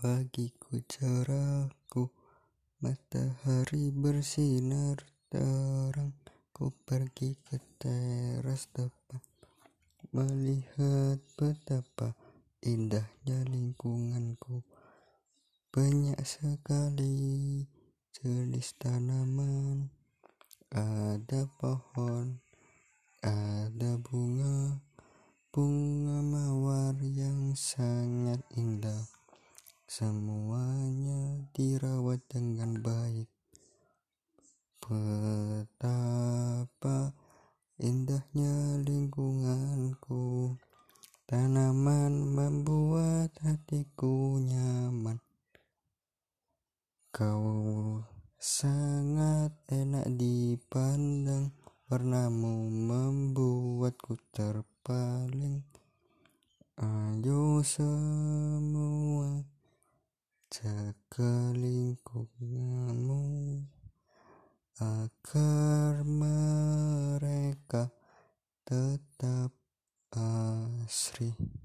Bagiku cerahku Matahari bersinar terang. Ku pergi ke teras depan Melihat betapa indahnya lingkunganku. Banyak sekali jenis tanaman Ada pohon, ada bunga Bunga mawar yang sangat indah Semuanya dirawat dengan baik. Betapa indahnya lingkunganku. Tanaman membuat hatiku nyaman. Kau sangat enak dipandang. Warnamu membuatku terpaling. Ayo semua Jaga lingkunganmu agar mereka tetap asri.